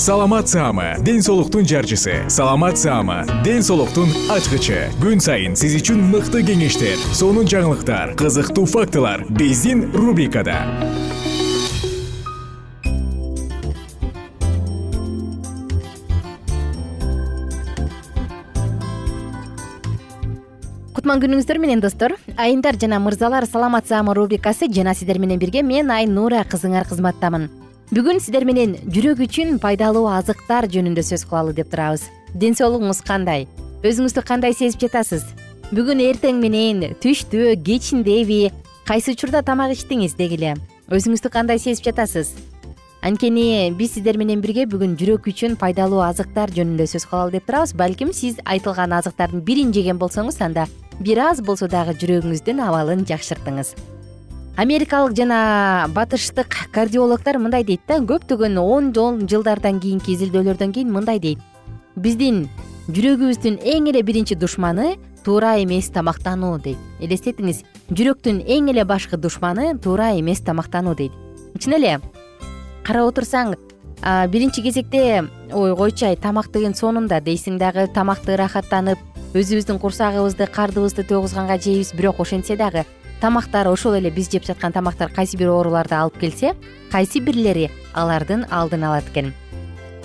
саламат саама ден соолуктун жарчысы. Саламат саама ден соолуктун ачкычы. Күн сайын сиз үчүн мыкты кеңештер сонун жаңылыктар кызыктуу фактылар биздин рубрикада. Кутман күнүңүздөр менен достор айымдар жана мырзалар саламат саама рубрикасы жана сиздер менен бирге мен айнура кызыңар кызматтамын бүгүн сиздер менен жүрөк үчүн пайдалуу азыктар жөнүндө сөз кылалы деп турабыз. Ден соолугуңуз кандай? Өзүңүздү кандай сезип жатасыз? Бүгүн эртең менен түштө кечиндеби кайсы учурда тамак ичтиңиз дегиле. Өзүңүздү кандай сезип жатасыз? Анткени биз сиздер менен бирге бүгүн жүрөк үчүн пайдалуу азыктар жөнүндө сөз кылалы деп турабыз. Балким сиз айтылган азыктардын бирин жеген болсоңуз анда бир аз болсо дагы жүрөгүңүздүн абалын жакшырттыңыз америкалык жана батыштык кардиологдор мындай дейт да көптөгөн он он жылдардан кийинки изилдөөлөрдөн кийин мындай дейт. Биздин жүрөгүбүздүн эң эле биринчи душманы туура эмес тамактануу дейт. Элестетиңиз жүрөктүн эң эле башкы душманы туура эмес тамактануу дейт. Чын эле карап отурсаң биринчи кезекте ой койчу ай тамак деген сонун дейсиң дагы тамакты ырахаттанып өзүбүздүн курсагыбызды кардыбызды тойгузганга жейбиз бирок ошентсе дагы тамактар ошол эле биз жеп жаткан тамактар кайсы бир ооруларды алып келсе кайсы бирлери алардын алдын алат экен.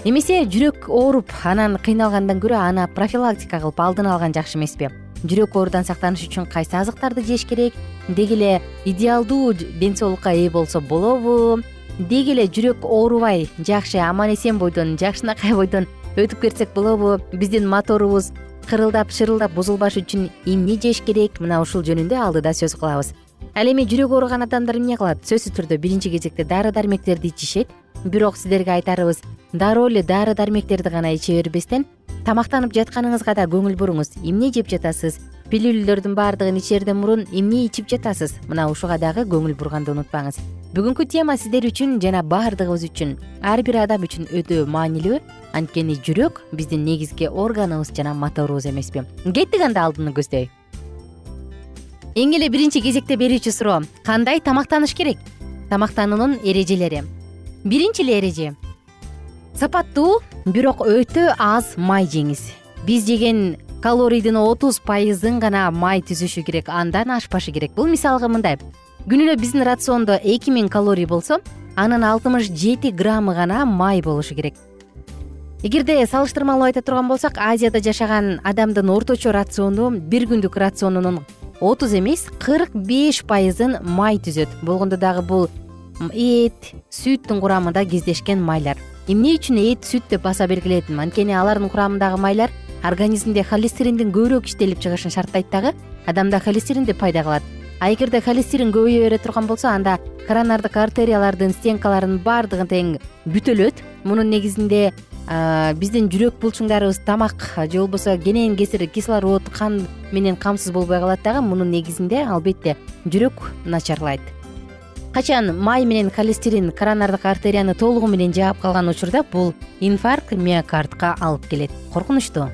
Эмесе жүрөк ооруп анан кыйналгандан көрө аны профилактика кылып алдын алган жакшы эмеспи. Жүрөк оорудан сактаныш үчүн кайсы азыктарды жеш керек деги эле идеалдуу ден соолукка ээ болсо болобу деги эле жүрөк оорубай жакшы аман эсен бойдон жакшынакай бойдон өтүп кетсек болобу биздин моторубуз кырылдап шырылдап бузулбаш үчүн эмне жеш керек мына ушул жөнүндө алдыда сөз кылабыз. Ал эми жүрөгү ооруган адамдар эмне кылат? Сөзсүз түрдө биринчи кезекте дары дармектерди ичишет бирок сиздерге айтарыбыз дароо эле дары дармектерди гана иче бербестен тамактанып жатканыңызга да көңүл буруңуз. Эмне жеп жатасыз? Пилюлелердин баардыгын ичерден мурун эмне ичип жатасыз? Мына ушуга дагы көңүл бурганды унутпаңыз бүгүнкү тема сиздер үчүн жана баардыгыбыз үчүн ар бир адам үчүн өтө маанилүү анткени жүрөк биздин негизги органыбыз жана моторубуз эмеспи кеттик анда алдыны көздөй. Эң эле биринчи кезекте берүүчү суроо. Кандай тамактаныш керек? Тамактануунун эрежелери. Биринчи эле эреже. Сапаттуу бирок өтө аз май жеңиз. Биз жеген калорийдин отуз пайызын гана май түзүшү керек андан ашпашы керек. Бул мисалга мындай. Күнүнө биздин рациондо эки миң калорий болсо анын алтымыш жети граммы гана май болушу керек эгерде салыштырмалуу айта турган болсок азияда жашаган адамдын орточо рациону бир күндүк рационунун отуз эмес кырк беш пайызын май түзөт. Болгондо дагы бул эт сүттүн курамында кездешкен майлар. Эмне үчүн эт сүт деп баса белгиледим анткени алардын курамындагы майлар организмде холестериндин көбүрөөк иштелип чыгышын шарттайт дагы адамда холестеринди пайда кылат. А эгерде холестерин көбөйө бере турган болсо анда коронардык артериялардын стенкаларынын баардыгы тең бүтөлөт. Мунун негизинде биздин жүрөк булчуңдарыбыз тамак же болбосо кенен кесир кислород кан менен камсыз болбой калат дагы мунун негизинде албетте жүрөк начарлайт. Качан май менен холестерин коронардык артерияны толугу менен жаап калган учурда бул инфаркт миокардка алып келет. Коркунучтуу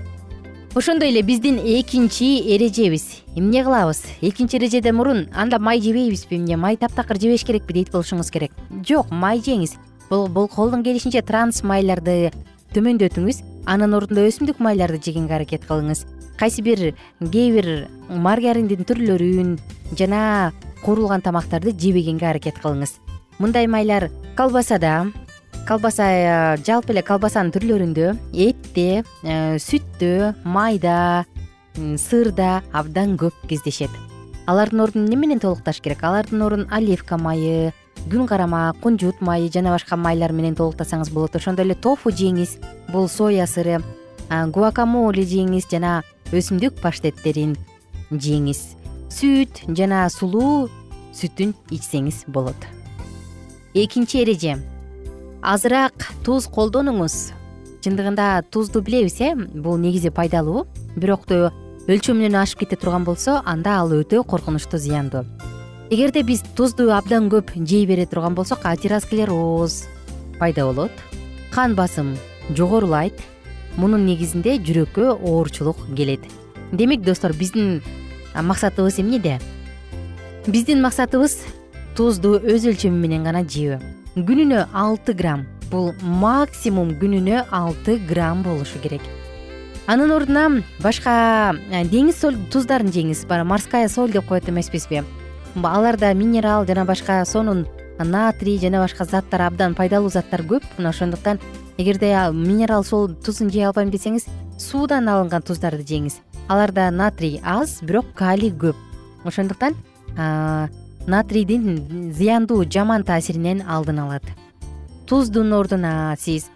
ошондой эле биздин экинчи эрежебиз эмне кылабыз? Экинчи эрежеден мурун анда май жебейбизби эмне май таптакыр жебеш керекпи дейт болушуңуз керек. Жок май жеңиз. Бул колдон келишинче транс майларды төмөндөтүңүз анын ордуна өсүмдүк майларды жегенге аракет кылыңыз кайсы бир кээ бир маргариндин түрлөрүн жана куурулган тамактарды жебегенге аракет кылыңыз мындай майлар колбасада колбаса э, жалпы эле колбасанын түрлөрүндө этте э, сүттө майда сырда абдан көп кездешет. Алардын ордун эмне менен толукташ керек? Алардын ордун оливка майы күн карама кунжут майы жана башка майлар менен толуктасаңыз болот. Ошондой эле тофу жеңиз бул соя сыры гуакамоле жеңиз жана өсүмдүк паштеттерин жеңиз. Сүт жана сулуу сүтүн ичсеңиз болот. Экинчи эреже. Азыраак туз колдонуңуз. Чындыгында тузду билебиз э? Бул негизи пайдалуу бирок өлчөмүнөн ашып кете турган болсо анда ал өтө коркунучтуу зыяндуу эгерде биз тузду абдан көп жей бере турган болсок атеросклероз пайда болот. Кан басым жогорулайт. Мунун негизинде жүрөккө оорчулук келет. Демек достор биздин максатыбыз эмнеде биздин максатыбыз тузду өз өлчөмү менен гана жөө күнүнө алты грамм. Бул максимум күнүнө алты грамм болушу керек. Анын ордуна башка деңиз соль туздарын жеңиз. Баягы морская соль деп коет эмеспизби аларда минерал жана башка сонун натрий жана башка заттар абдан пайдалуу заттар көп. Мына ошондуктан эгерде минерал тузун жей албайм десеңиз суудан алынган туздарды жеңиз. Аларда натрий аз бирок калий көп. Ошондуктан натрийдин зыяндуу жаман таасиринен алдын алат. Туздун ордуна сиз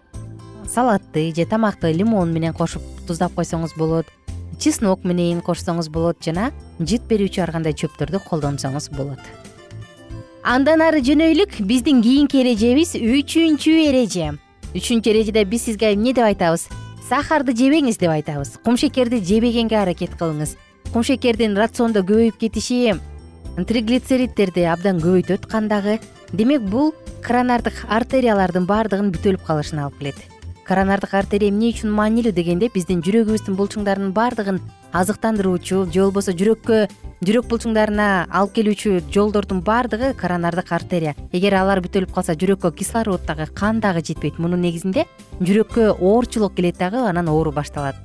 салатты же тамакты лимон менен кошуп туздап койсоңуз болот чеснок менен кошсоңуз болот жана жыт берүүчү ар кандай чөптөрдү колдонсоңуз болот. Андан ары жөнөйлүк биздин кийинки эрежебиз үчүнчү эреже. Үчүнчү эрежеде биз сизге эмне деп айтабыз? Сахарды жебеңиз деп айтабыз. Кумшекерди жебегенге аракет кылыңыз. Кумшекердин рациондо көбөйүп кетиши триглицеридтерди абдан көбөйтөт кандагы. Демек бул коронардык артериялардын баардыгын бүтөлүп калышына алып келет коронардык артерия эмне үчүн маанилүү дегенде биздин жүрөгүбүздүн булчуңдарынын баардыгын азыктандыруучу же болбосо жүрөккө жүрөк булчуңдарына алып келүүчү жолдордун баардыгы коронардык артерия. Эгер алар бүтөлүп калса жүрөккө кислород дагы кан дагы жетпейт. Мунун негизинде жүрөккө оорчулук келет дагы анан оору башталат.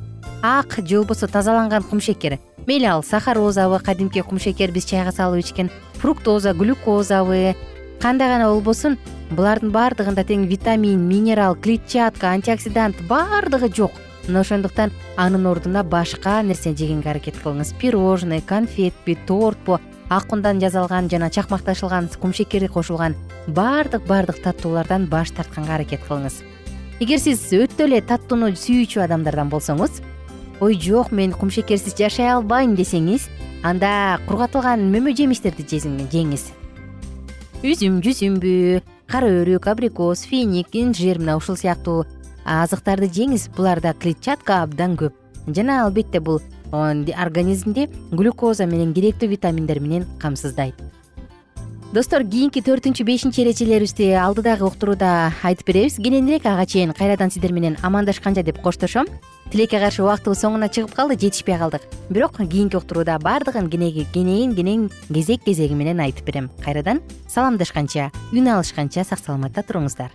Ак же болбосо тазаланган кумшекер. Мейли ал сахарозабы кадимки кумшекер биз чайга салып ичкен фруктоза глюкозабы кандай гана болбосун булардын баардыгында тең витамин минерал клетчатка антиоксидант баардыгы жок. Мына ошондуктан анын ордуна башка нерсе жегенге аракет кылыңыз. Пирожный конфетпи тортпу ак ундан жасалган жана чакмакташылган кумшекери кошулган баардык баардык таттуулардан баш тартканга аракет кылыңыз. Эгер сиз өтө эле таттууну сүйүүчү адамдардан болсоңуз ой жок мен кумшекерсиз жашай албайм десеңиз анда кургатылган мөмө жемиштерди жеңиз үзүм жүзүмбү кара өрүк абрикос финик инжир мына ушул сыяктуу. Азыктарды жеңиз буларда клетчатка абдан көп. Жана албетте бул организмди глюкоза менен керектүү витаминдер менен камсыздайт достор кийинки төртүнчү бешинчи эрежелерибизди алдыдагы уктурууда айтып беребиз. Кененирээк ага чейин кайрадан сиздер менен амандашканча деп коштошом. Тилекке каршы убактыбыз соңуна чыгып калды жетишпей калдык. Бирок кийинки уктурууда баардыгын кенен кенен кезек кезеги менен айтып берем. Кайрадан саламдашканча үн алышканча сак саламатта туруңуздар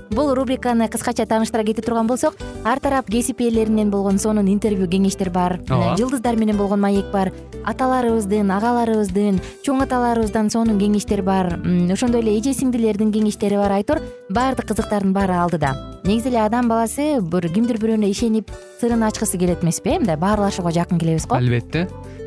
бул рубриканы кыскача тааныштыра кете турган болсок ар тарап кесип ээлеринен болгон сонун интервью кеңештер бар. Ооба. Жылдыздар менен болгон маек бар. Аталарыбыздын агаларыбыздын чоң аталарыбыздан сонун кеңештер бар. Ошондой эле эже сиңдилердин кеңештери бар айтор. Баардык кызыктардын баары алдыда. Негизи эле адам баласы бир кимдир бирөөнө ишенип сырын ачкысы келет эмеспи э мындай баарлашууга жакын келебиз го. Албетте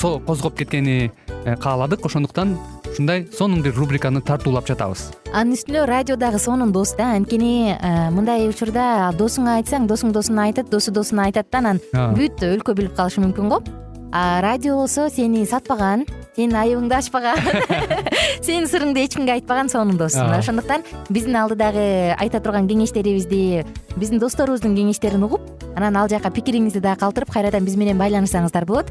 козгоп кеткени э, кааладык. Ошондуктан ушундай сонун бир рубриканы тартуулап жатабыз. Анын үстүнө радио дагы сонун дос да анткени э, мындай учурда досуңа айтсаң досуң досуна айтат досу досуна айтат да анан бүт өлкө билип калышы мүмкүн го. А радио болсо сени сатпаган сенин айыбыңды ачпаган сенин сырыңды эч кимге айтпаган сонун доссуң мына ошондуктан биздин алдыдагы айта турган кеңештерибизди биздин досторубуздун кеңештерин угуп анан ал жака пикириңизди дагы калтырып кайрадан биз менен байланышсаңыздар болот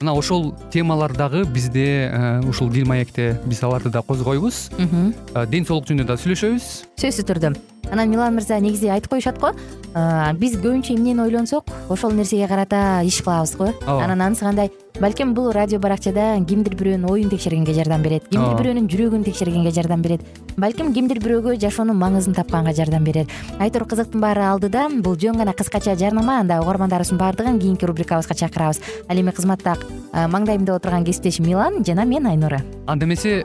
мына ошол темалар дагы бизде ушул дил маекте биз аларды да козгойбуз. Ден соолук жөнүндө да сүйлөшөбүз. Сөзсүз түрдө анан милан мырза негизи айтып коюшат го. Биз көбүнчө эмнени ойлонсок ошол нерсеге карата иш кылабыз го. Ооба. Анан анысы кандай? Балким бул радио баракчада кимдир бирөөнүн оюн текшергенге жардам берет кимдир бирөөнүн жүрөгүн текшергенге жардам берет. Балким кимдир бирөөгө жашоонун маңызын тапканга жардам берет айтор кызыктын баары алдыда бул жөн гана кыскача жарнама анда угармандарыбыздын баардыгын кийинки рубрикабызга чакырабыз. Ал эми кызматта маңдайымда отурган кесиптешим милан жана мен айнура. Анда эмесе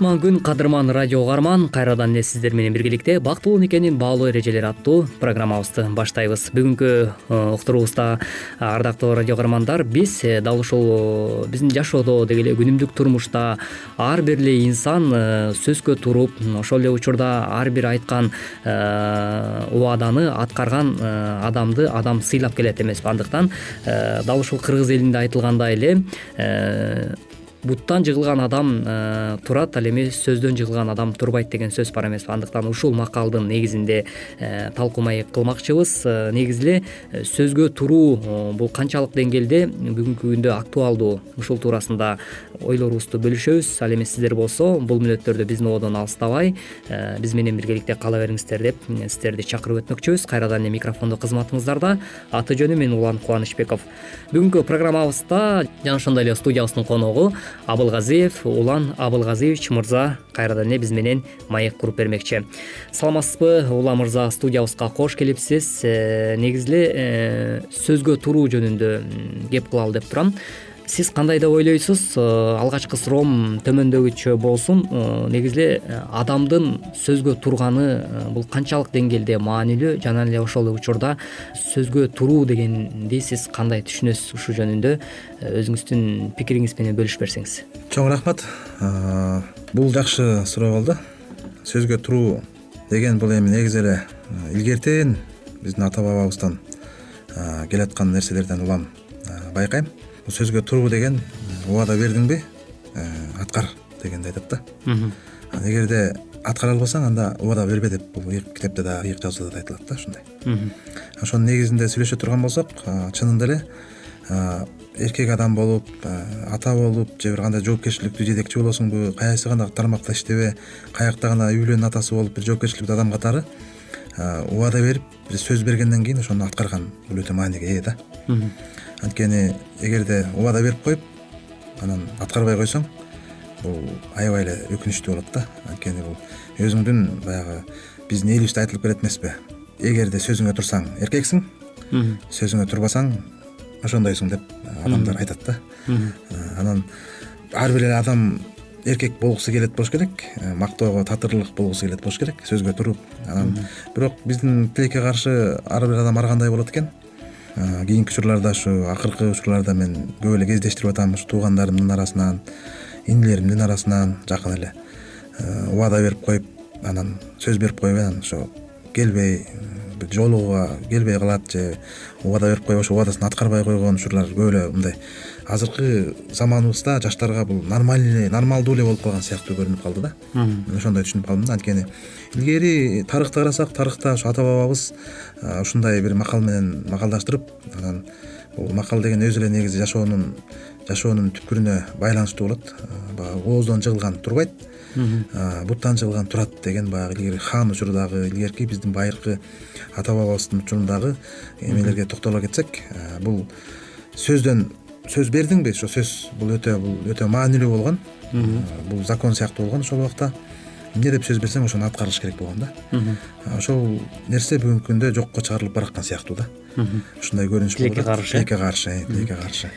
кутман күн кадырман радио угарман. Кайрадан эле сиздер менен биргеликте бактылуу никенин баалуу эрежелери аттуу программабызды баштайбыз. Бүгүнкү э, уктуруубузда ардактуу радио угармандар биз э, дал ушул э, биздин жашоодо деги эле күнүмдүк турмушта ар бир эле инсан сөзгө туруп ошол эле учурда ар бир айткан убаданы аткарган адамды адам сыйлап келет эмеспи андыктан дал ушул кыргыз элинде айтылгандай эле буттан жыгылган адам э, турат ал эми сөздөн жыгылган адам турбайт деген сөз бар эмеспи андыктан ушул макалдын негизинде э, талкуу маек кылмакчыбыз. Э, негизи эле сөзгө туруу бул канчалык деңгээлде бүгүнкү күндө актуалдуу ушул туурасында ойлорубузду бөлүшөбүз. Ал эми сиздер болсо бул мүнөттөрдө биздин ободон алыстабай биз менен биргеликте кала бериңиздер деп сиздерди чакырып өтмөкчүбүз. Кайрадан эле микрофондо кызматыңыздарда аты жөнүм мен улан кубанычбеков. Бүгүнкү программабызда жана ошондой эле студиябыздын коногу абылгазиев улан абылгазиевич мырза кайрадан эле биз менен маек куруп бермекчи. Саламатсызбы улан мырза студиябызга кош келипсиз. Э, негизи эле э, сөзгө туруу жөнүндө кеп кылалы деп турам сиз кандай деп ойлойсуз э, алгачкы суроом төмөндөгүчө болсун э, негизи эле э, адамдын сөзгө турганы бул канчалык деңгээлде маанилүү жана эле ошол эле учурда сөзгө туруу дегенди сиз кандай түшүнөсүз ушул жөнүндө? Өзүңүздүн пикириңиз менен бөлүшүп берсеңиз. Чоң рахмат. Бул жакшы суроо болду. Сөзгө туруу деген бул эми негизи эле илгертен. Биздин ата бабабыздан келаткан нерселерден улам байкайм сөзгө туруу деген убада бердиңби? Э, аткар дегенди айтат да. Эгерде аткара албасаң анда убада бербе деп бул китепте дагы ыйык жазууда да айтылат да ушундай. Ошонун негизинде сүйлөшө турган болсок чынында эле эркек адам болуп ата болуп же бир кандай жоопкерчиликтүү жетекчи болосуңбу кайсы гана тармакта иштебе каякта гана үй бүлөнүн атасы болуп бир жоопкерчиликтүү адам катары убада берип бир сөз бергенден кийин ошону аткарган бул өтө мааниге ээ да анткени эгерде убада берип коюп анан аткарбай койсоң бул аябай эле өкүнүчтүү болот да. Анткени бул өзүңдүн баягы биздин элибизде айтылып келет эмеспи. Эгерде сөзүңө турсаң эркексиң сөзүңө турбасаң ошондойсуң деп адамдар айтат да. Анан ар бир эле адам эркек болгусу келет болуш керек мактоого татырлык болгусу келет болуш керек сөзгө туруп. Анан бирок биздин тилекке каршы ар бир адам ар кандай болот экен кийинки учурларда ушу акыркы учурларда мен көп эле кездештирип атам ушу туугандарымдын арасынан инилеримдин арасынан жакын эле. Убада берип коюп анан сөз берип коюп анан ошо келбей жолугууга келбей калат же убада берип коюп ошо убадасын аткарбай койгон учурлар көп эле мындай азыркы заманыбызда жаштарга бул нормальный нормалдуу эле болуп калган сыяктуу көрүнүп калды да. Мен ошондой түшүнүп калдым да. Анткени илгери тарыхты карасак тарыхта ушу ата бабабыз ушундай бир макал менен макалдаштырып анан бул макал деген өзү эле негизи жашоонун жашоонун түпкүрүнө байланыштуу болот. Баягы ооздон жыгылган турбайт. Буттан жыгылган турат деген баягы илгери хан учурдагы илгерки биздин байыркы ата бабабыздын учурундагы эмелерге токтоло кетсек бул сөздөн сөз бердиңби? Ошо сөз бул өтө бул өтө маанилүү болгон. Бул закон сыяктуу болгон ошол убакта. Эмне деп сөз берсең ошону аткарыш керек болгон да. Ошол нерсе бүгүнкү күндө жокко чыгарылып бараткан сыяктуу да. Ушундай көрүнүш болуп тилекке каршы тилекке каршы тилекке каршы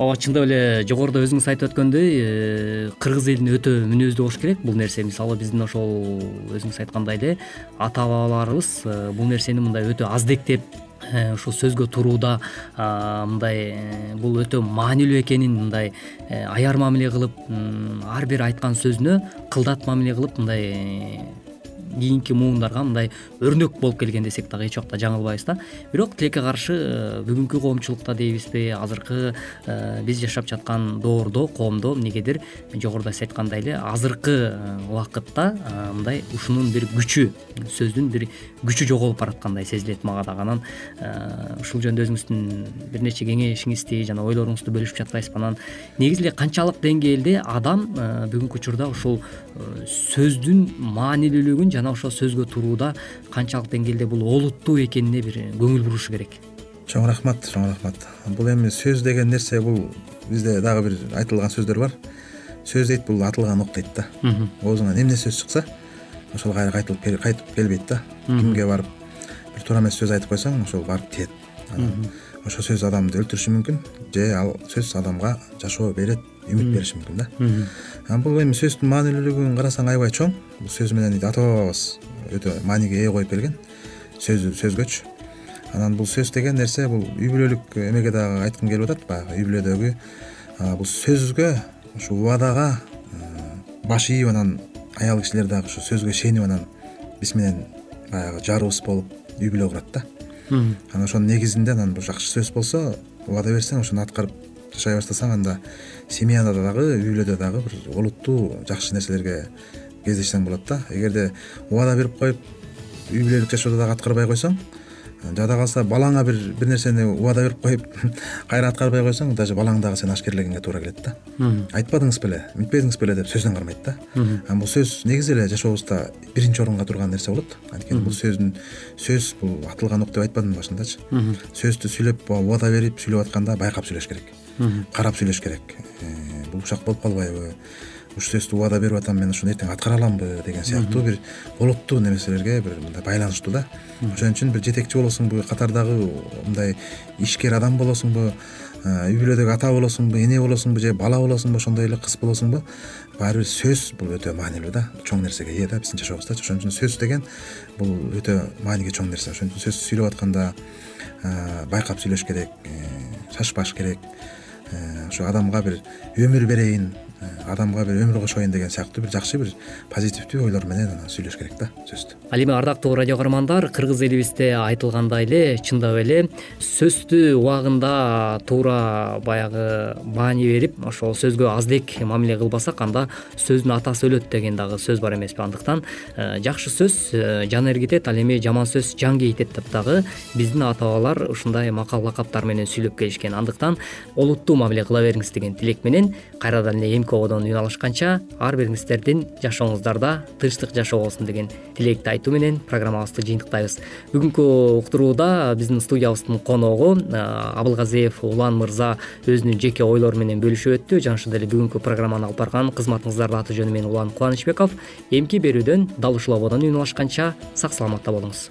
ооба чындап эле жогоруда өзүңүз айтып өткөндөй э, кыргыз элине өтө мүнөздүү болуш керек. Бул нерсе мисалы биздин ошол өзүңүз айткандай эле ата бабаларыбыз э, бул нерсени мындай өтө аздектеп э, ушул сөзгө турууда мындай бул өтө маанилүү экенин мындай аяр мамиле кылып ар бир айткан сөзүнө кылдат мамиле кылып мындай кийинки муундарга мындай өрнөк болуп келген десек дагы эч убакта жаңылбайбыз да. Бирок тилекке каршы э, бүгүнкү коомчулукта дейбизби азыркы э, биз жашап жаткан доордо коомдо эмнегедир жогоруда сиз айткандай эле азыркы э, убакытта мындай ушунун бир күчү сөздүн бир күчү жоголуп бараткандай сезилет мага дагы анан. Ушул жөнүндө өзүңүздүн бир нече кеңешиңизди жана ойлоруңузду бөлүшүп жатпайсызбы анан? Негизи эле канчалык деңгээлде адам бүгүнкү учурда ушул сөздүн маанилүүлүгүн жана ошол сөзгө турууда канчалык деңгээлде бул олуттуу экенине бир көңүл бурушу керек. Чоң рахмат чоң рахмат. Бул эми сөз деген нерсе бул бизде дагы бир айтылган сөздөр бар. Сөз дейт бул атылган ок дейт да. Оозуңан эмне сөз чыкса ошол кайра кайтылып кайтып келбейт да. Кимге барып бир туура эмес сөз айтып койсоң ошол барып тиет. Ошол сөз адамды өлтүрүшү мүмкүн же ал сөз адамга жашоо берет үмүт бериши мүмкүн да. Бул эми сөздүн маанилүүлүгүн карасаң аябай чоң. Бул сөз менен ата бабабыз өтө мааниге ээ коюп келген сөзгөчү анан бул сөз деген нерсе бул үй бүлөлүк эмеге дагы айткым келип атат баягы үй бүлөдөгү бул сөзгө ушу убадага баш ийип анан аял кишилер дагы ушу сөзгө ишенип анан биз менен баягы жарыбыз болуп үй бүлө курат да. Анан ошонун негизинде анан бул жакшы сөз болсо убада берсең ошону аткарып жашай баштасаң анда семьяда дагы үй дагы бир олуттуу жакшы нерселерге кездешсең болот да. Эгерде убада берип коюп үй бүлөлүк жашоодо дагы аткарбай койсоң жада калса балаңа бир бир нерсени убада берип коюп кайра аткарбай койсоң даже балаң дагы сени ашкерлегенге туура келет да. Айтпадыңыз беле мынтпедиңиз беле деп сөздөн кармайт да. Анан бул сөз негизи эле жашообузда биринчи орунга турган нерсе болот. Анткени бул сөздүн сөз бул атылган ок деп айтпадымбы башындачы. Сөздү сүйлөп убада берип сүйлөп атканда байкап сүйлөш керек карап сүйлөш керек. Э, бул ушак болуп калбайбы? Ушул сөздү убада берип атам мен ушуну эртең аткара аламбы деген сыяктуу бир олуттуу нерселерге бир мындай байланыштуу да. Ошон үчүн бир жетекчи болосуңбу катардагы мындай ишкер адам болосуңбу үй бүлөдөгү ата болосуңбу эне болосуңбу же бала болосуңбу ошондой эле кыз болосуңбу баары бир сөз бул өтө маанилүү да чоң нерсеге ээ да биздин жашообуздачы ошон үчүн сөз деген бул өтө мааниге чоң нерсе. Ошон үчүн сөз сүйлөп атканда байкап сүйлөш керек э, шашпаш керек ошо э, адамга бир өмүр берейин адамга бир өмүр кошоюн деген сыяктуу бир жакшы бир позитивдүү ойлор менен анан сүйлөш керек да сөздү ал эми ардактуу радио каармандар кыргыз элибизде айтылгандай эле чындап эле сөздү убагында туура баягы маани берип ошол сөзгө аздек мамиле кылбасак анда сөздүн атасы өлөт деген дагы сөз бар эмеспи. Андыктан э, жакшы сөз э, жан эргитет ал эми жаман сөз жан кейитет деп дагы биздин ата бабалар ушундай макал лакаптар менен сүйлөп келишкен. Андыктан олуттуу мамиле кыла бериңиз деген тилек менен кайрадан эле ободон үн алышканча ар бириңиздердин жашооңуздарда тынчтык жашоо болсун деген тилекти айтуу менен программабызды жыйынтыктайбыз. Бүгүнкү уктурууда биздин студиябыздын коногу абылгазиев улан мырза өзүнүн жеке ойлору менен бөлүшүп өттү. Жана ошондой эле бүгүнкү программаны алып барган кызматыңыздардын аты жөнү менен улан кубанычбеков эмки берүүдөн дал ушул ободон үн алышканча сак саламатта болуңуз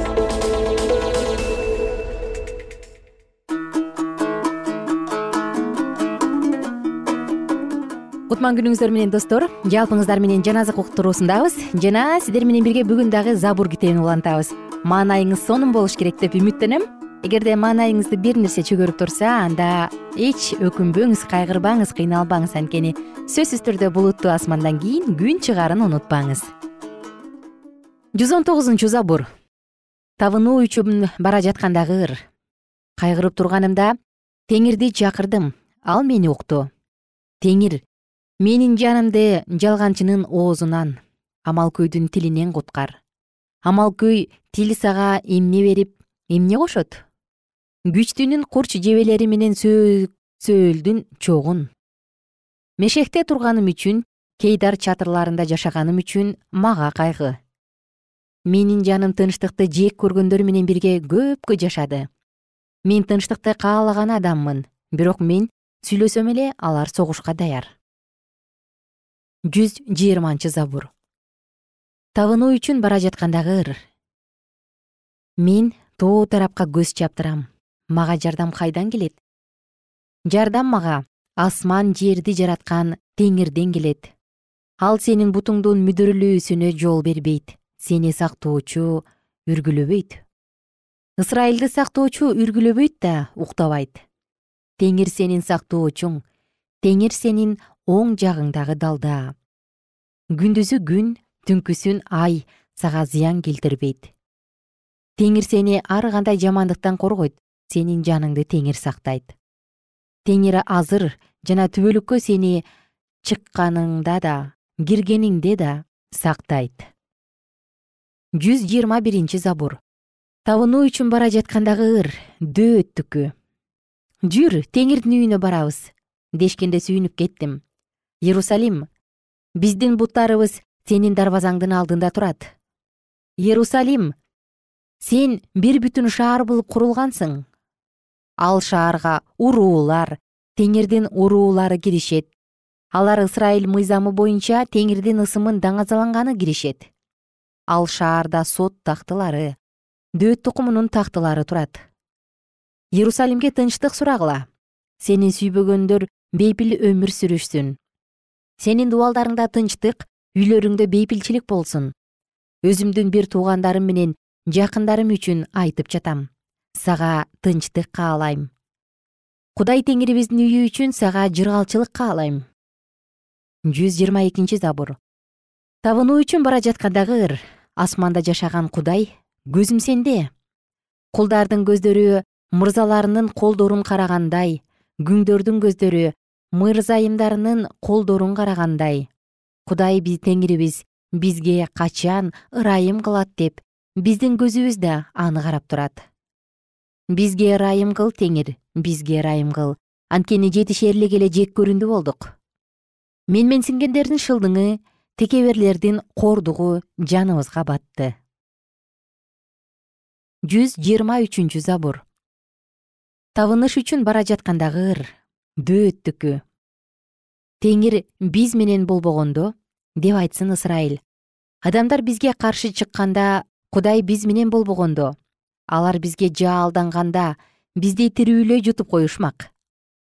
кутман күнүңүздөр менен достор. Жалпыңыздар менен жан азык уктуруусундабыз жана сиздер менен бирге бүгүн дагы забур китебин улантабыз. Маанайыңыз сонун болуш керек деп үмүттөнөм. Эгерде маанайыңызды бир нерсе чөгөрүп турса анда эч өкүнбөңүз кайгырбаңыз кыйналбаңыз анткени. Сөзсүз түрдө булуттуу асмандан кийин күн чыгаарын унутпаңыз. Жүз он тогузунчу забур. Табынуу үчүн бара жаткандагы ыр. Кайгырып турганымда теңирди чакырдым ал мени укту теңир менин жанымды жалганчынын оозунан амалкөйдүн тилинен куткар. Амалкөй тил сага эмне берип эмне кошот? Күчтүүнүн курч жебелери менен сөөлдүн чогун. Мешекте турганым үчүн кейдар чатырларында жашаганым үчүн мага кайгы. Менин жаным тынчтыкты жек көргөндөр менен бирге көпкө жашады. Мен тынчтыкты каалаган адаммын бирок мен сүйлөсөм эле алар согушка даяр жүз жыйырманчы забур. Табынуу үчүн бара жаткандагы ыр. Мен тоо тарапка көз чаптырам. Мага жардам кайдан келет? Жардам мага асман жерди жараткан теңирден келет. Ал сенин бутуңдун мүдүрүлүүсүнө жол бербейт. Сени сактоочу үргүлөбөйт. Ысрайылды сактоочу үргүлөбөйт да уктабайт. Теңир сенин сактоочуң теңир сенин оң жагыңдагы далда. Күндүзү күн түнкүсүн ай сага зыян келтирбейт. Теңир сени ар кандай жамандыктан коргойт сенин жаныңды теңир сактайт. Теңир азыр жана түбөлүккө сени чыкканыңда да киргениңде да сактайт. Жүз жыйырма биринчи забур табынуу үчүн бара жаткандагы ыр дөөттүкү. Жүр теңирдин үйүнө барабыз. Дешкенде сүйүнүп кеттим иерусалим. Биздин буттарыбыз сенин дарбазаңдын алдында турат. Иерусалим сен бир бүтүн шаар болуп курулгансың. Ал шаарга уруулар теңирдин уруулары киришет. Алар ысрайыл мыйзамы боюнча теңирдин ысымын даңазаланганы киришет. Ал шаарда сот тактылары дөөт тукумунун тактылары турат. Иерусалимге тынчтык сурагыла. Сени сүйбөгөндөр бейпил өмүр сүрүшсүн сенин дубалдарыңда тынчтык үйлөрүңдө бейпилчилик болсун. Өзүмдүн бир туугандарым менен жакындарым үчүн айтып жатам. Сага тынчтык каалайм. Кудай теңирибиздин үйү үчүн сага жыргалчылык каалайм. Жүз жыйырма экинчи забур. Табынуу үчүн бара жаткандагы ыр асманда жашаган кудай көзүм сенде кулдардын көздөрү мырзаларынын колдорун карагандай күңдөрдүн көздөрү мырзайымдарынын колдорун карагандай. Кудай теңирибиз бизге качан ырайым кылат деп биздин көзүбүз да аны карап турат бизге ырайым кыл теңир бизге ырайым кыл. Анткени жетишерлик эле жек көрүндү болдук менменсингендердин шылдыңы текеберлердин кордугу жаныбызга батты. Жүз жыйырма үчүнчү забур. Табыныш үчүн бара жаткандагы ыр дөөттүкү. Теңир биз менен болбогондо деп айтсын ысрайыл адамдар бизге каршы чыкканда кудай биз менен болбогондо. Алар бизге жаалданганда бизди тирүүлөй жутуп коюшмак.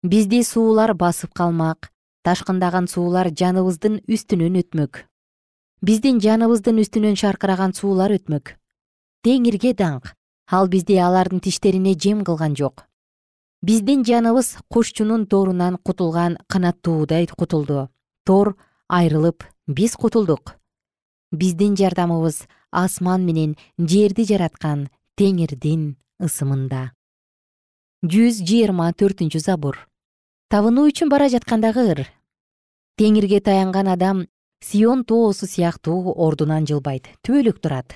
Бизди суулар басып калмак ташкындаган суулар жаныбыздын үстүнөн өтмөк. Биздин жаныбыздын үстүнөн шаркыраган суулар өтмөк. Теңирге даңк. Ал бизди алардын тиштерине жем кылган жок биздин жаныбыз кушчунун торунан кутулган канаттуудай кутулду. Тор айрылып биз кутулдук. Биздин жардамыбыз асман менен жерди жараткан теңирдин ысымында. Жүз жыйырма төртүнчү забур. Табынуу үчүн бара жаткандагы ыр. Теңирге таянган адам сион тоосу сыяктуу ордунан жылбайт түбөлүк турат.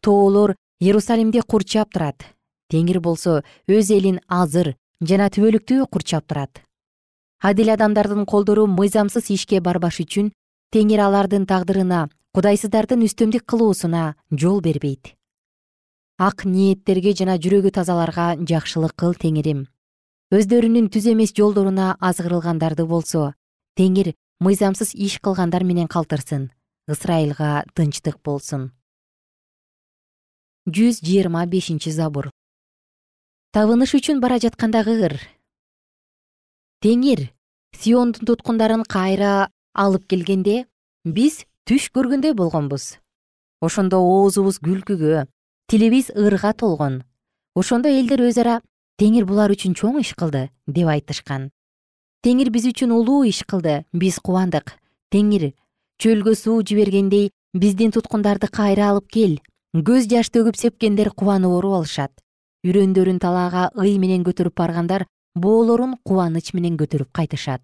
Тоолор иерусалимди курчап турат теңир болсо өз элин азыр жана түбөлүктүү курчап турат. Адил адамдардын колдору мыйзамсыз ишке барбаш үчүн теңир алардын тагдырына кудайсыздардын үстөмдүк кылуусуна жол бербейт. Ак ниеттерге жана жүрөгү тазаларга жакшылык кыл теңирим. Өздөрүнүн түз эмес жолдоруна азгырылгандарды болсо теңир мыйзамсыз иш кылгандар менен калтырсын ысрайылга тынчтык болсун. Жүз жыйырма бешинчи забур табыныш үчүн бара жаткандагы ыр теңир сиондун туткундарын кайра алып келгенде биз түш көргөндөй болгонбуз. Ошондо оозубуз күлкүгө тилибиз ырга толгон. Ошондо элдер өз ара теңир булар үчүн чоң иш кылды деп айтышкан. Теңир биз үчүн улуу иш кылды биз кубандык. Теңир чөлгө суу жибергендей биздин туткундарды кайра алып кел. Көз жаш төгүп сепкендер кубанып оруп алышат үрөндөрүн талаага ый менен көтөрүп баргандар боолорун кубаныч менен көтөрүп кайтышат.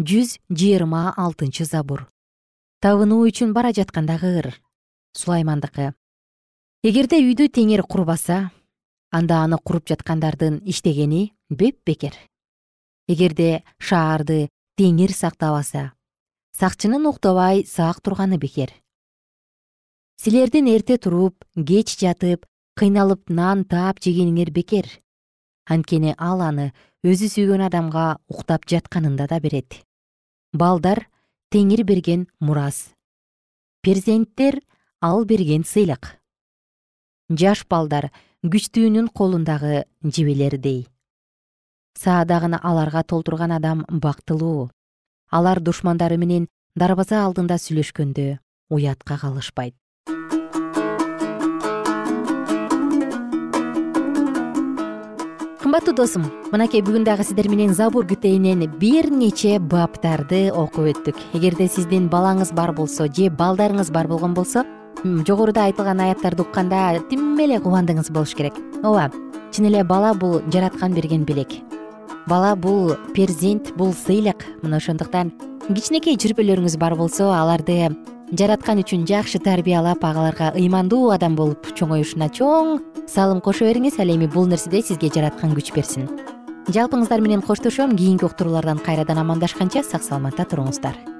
Жүз жыйырма алтынчы забур. Табынуу үчүн бара жаткандагы ыр сулаймандыкы. Эгерде үйдү теңир курбаса анда аны куруп жаткандардын иштегени бепбекер эгерде шаарды теңир сактабаса сакчынын уктабай сак турганы бекер. Силердин эрте туруп кеч жатып кыйналып нан таап жегениңер бекер. Анткени ал аны өзү сүйгөн адамга уктап жатканында да берет. Балдар теңир берген мурас. Перзенттер ал берген сыйлык. Жаш балдар күчтүүнүн колундагы жебелердей. Саадагын аларга толтурган адам бактылуу. Алар душмандары менен дарбаза алдында сүйлөшкөндө уятка калышпайт кымбаттуу досум мынакей бүгүн дагы сиздер менен забур китебинен бир нече баптарды окуп өттүк. Эгерде сиздин балаңыз бар болсо же балдарыңыз бар болгон болсо жогоруда айтылган аяттарды укканда тим эле кубандыгыңыз болуш керек. Ооба чын эле бала бул жараткан берген белек. Бала бул перзент бул сыйлык. Мына ошондуктан кичинекей чүрпөлөрүңүз бар болсо аларды жараткан үчүн жакшы тарбиялап агаларга ыймандуу адам болуп чоңоюшуна чоң салым кошо бериңиз. Ал эми бул нерседе сизге жараткан күч берсин. Жалпыңыздар менен коштошом кийинки уктуруулардан кайрадан амандашканча сак саламатта туруңуздар